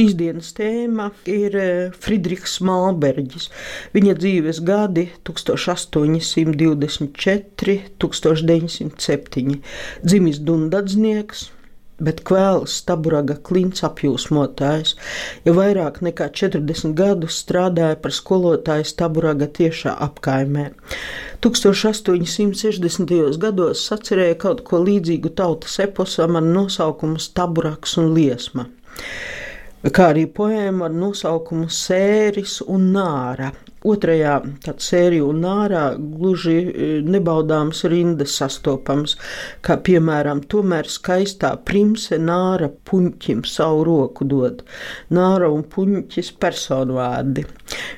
Šīs dienas tēma ir eh, Friedrichs Malberģis. Viņa dzīves gadi 1824, 1907. Dzimis Dundadznieks, bet kvēls Staburaga klints apjūsmotājs. Jau vairāk nekā 40 gadus strādāja par skolotāju Staburaga tiešā apkaimē. 1860. gados sacerēja kaut ko līdzīgu tautas eposam ar nosaukumu Staburaks un Liesma kā arī poēma ar nosaukumu Sēris un Nāra. Otrajā sērijā un nārā gluži e, nebaudāmas rindas sastopams, kā piemēram, tomēr skaistā primse nāra puņķim savu roku dod. Nāra un puņķis personvārdi,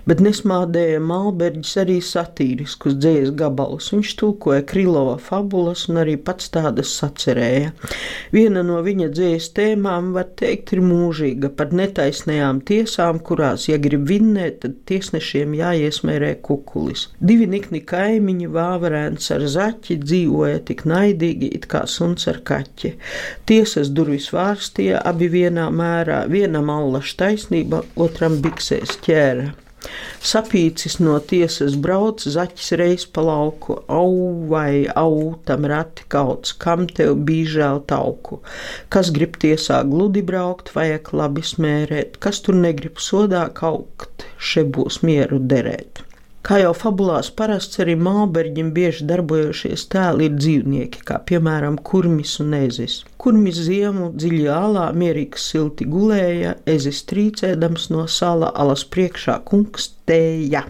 bet nesmādēja Malberģis arī satīriskus dzējas gabalus. Viņš tulkoja Krilova fabulas un arī pats tādas sacerēja. Viena no viņa dzējas tēmām, var teikt, ir mūžīga par netaisnējām tiesām, kurās, ja grib vinnēt, tad tiesnešiem jā jāiesmērē kukulis. Divi nikni kaimiņi, vāverēns ar zaķi, dzīvoja tik naidīgi, it kā suns ar kaķi. Tiesas durvis vārstīja abi vienā mērā, vienam allaž taisnība, otram biksēs ķēra. Sapīcis no tiesas brauc, zaķis reiz pa lauku, au vai au, tam rati kauts, kam tev bija žēl tauku. Kas grib tiesā gludi braukt, vajag labi smērēt, kas tur negrib sodā kaukt, še būs mieru derēt. Kā jau fabulās parasts, arī Mālberģim bieži darbojošies tēli ir dzīvnieki, kā piemēram kurmis un ezis. Kurmis ziemu dziļi alā mierīgs silti gulēja, ezis trīcēdams no sala alas priekšā kungs tēja.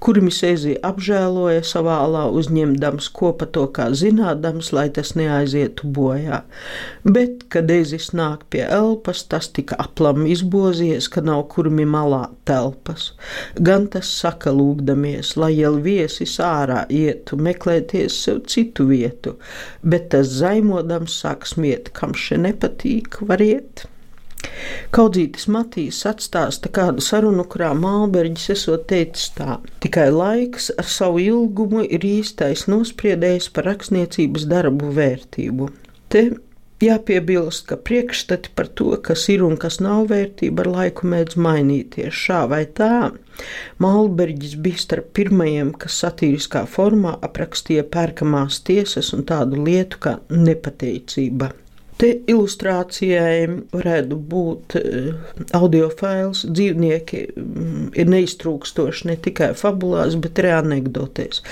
Kurmis ezi apžēloja savā alā uzņemdams kopa to kā zinādams, lai tas neaizietu bojā. Bet, kad ezis nāk pie elpas, tas tika aplam izbozies, ka nav kurmi malā telpas. Gan tas saka lūgdamies, lai jau viesis ārā ietu, meklēties sev citu vietu, bet tas zaimodams sāk smiet, kam še nepatīk, var iet. Kaudzītis Matīs atstāsta kādu sarunu, kurā Mālberģis esot teicis tā: Tikai laiks ar savu ilgumu ir īstais nospriedējis par rakstniecības darbu vērtību. Te jāpiebilst, ka priekšstati par to, kas ir un kas nav vērtība, ar laiku mēdz mainīties šā vai tā. Malberģis bija starp pirmajiem, kas satīriskā formā aprakstīja pērkamās tiesas un tādu lietu kā nepateicība. Te ilustrācijai varētu būt eh, audio fails. Dzīvnieki mm, ir neiztrūkstoši ne tikai fabulās, bet arī anekdotēs.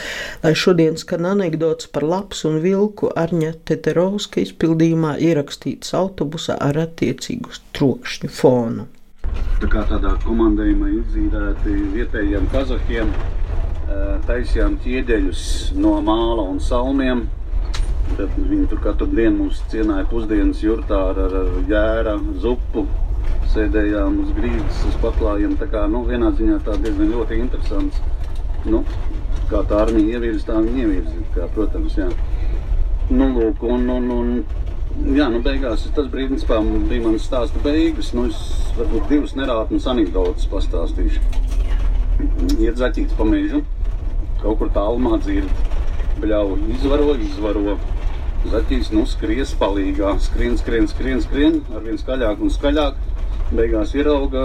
Lai šodien skan anekdots par lapsu un vilku Arņa Teterovska izpildījumā ierakstīts autobusā ar attiecīgu trokšņu fonu. Tā kā tādā komandējumā izdzīvēti vietējiem kazahiem, eh, taisījām ķieģeļus no māla un salmiem Tad viņi tur katru dienu mums cienīja pusdienas jurtā ar, ar, ar jēra, zupu. Sēdējām uz grīdas, uz paklājiem. Tā kā nu, vienā ziņā tā diezgan ļoti interesants. Nu, kā tā armija ievirza, tā viņa ievirza. Kā, protams, jā. Nu, lūk, un, un, un jā, nu, beigās tas brīdis bija mans stāsta beigas. Nu, es varbūt divas nerātnes anekdotas pastāstīšu. Iet zaķīts pa mežu, kaut kur tālumā dzird. Bļauj, izvaro, izvaro. Zaķis nu skries palīgā, skrien, skrien, skrien, skrien, arvien skaļāk un skaļāk. Beigās ierauga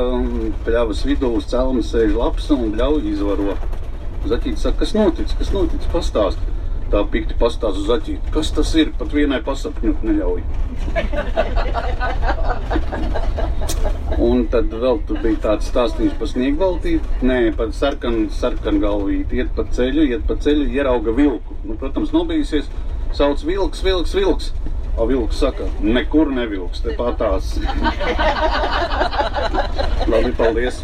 pļavas vidū uz celmas sēž laps un bļauj izvaro. Zaķītis saka, kas notic, kas notic, pastāst. Tā pikti pastāst uz zaķīti, kas tas ir, pat vienai pasapņot neļauj. Un tad vēl tur bija tāds stāstījums par sniegvaltīti. Nē, par sarkanu sarkan galvīti. Iet pa ceļu, iet pa ceļu, ierauga vilku. Nu, protams, nobijusies sauc vilks, vilks, vilks. O vilks saka, nekur nevilks, te patās. Labi, paldies!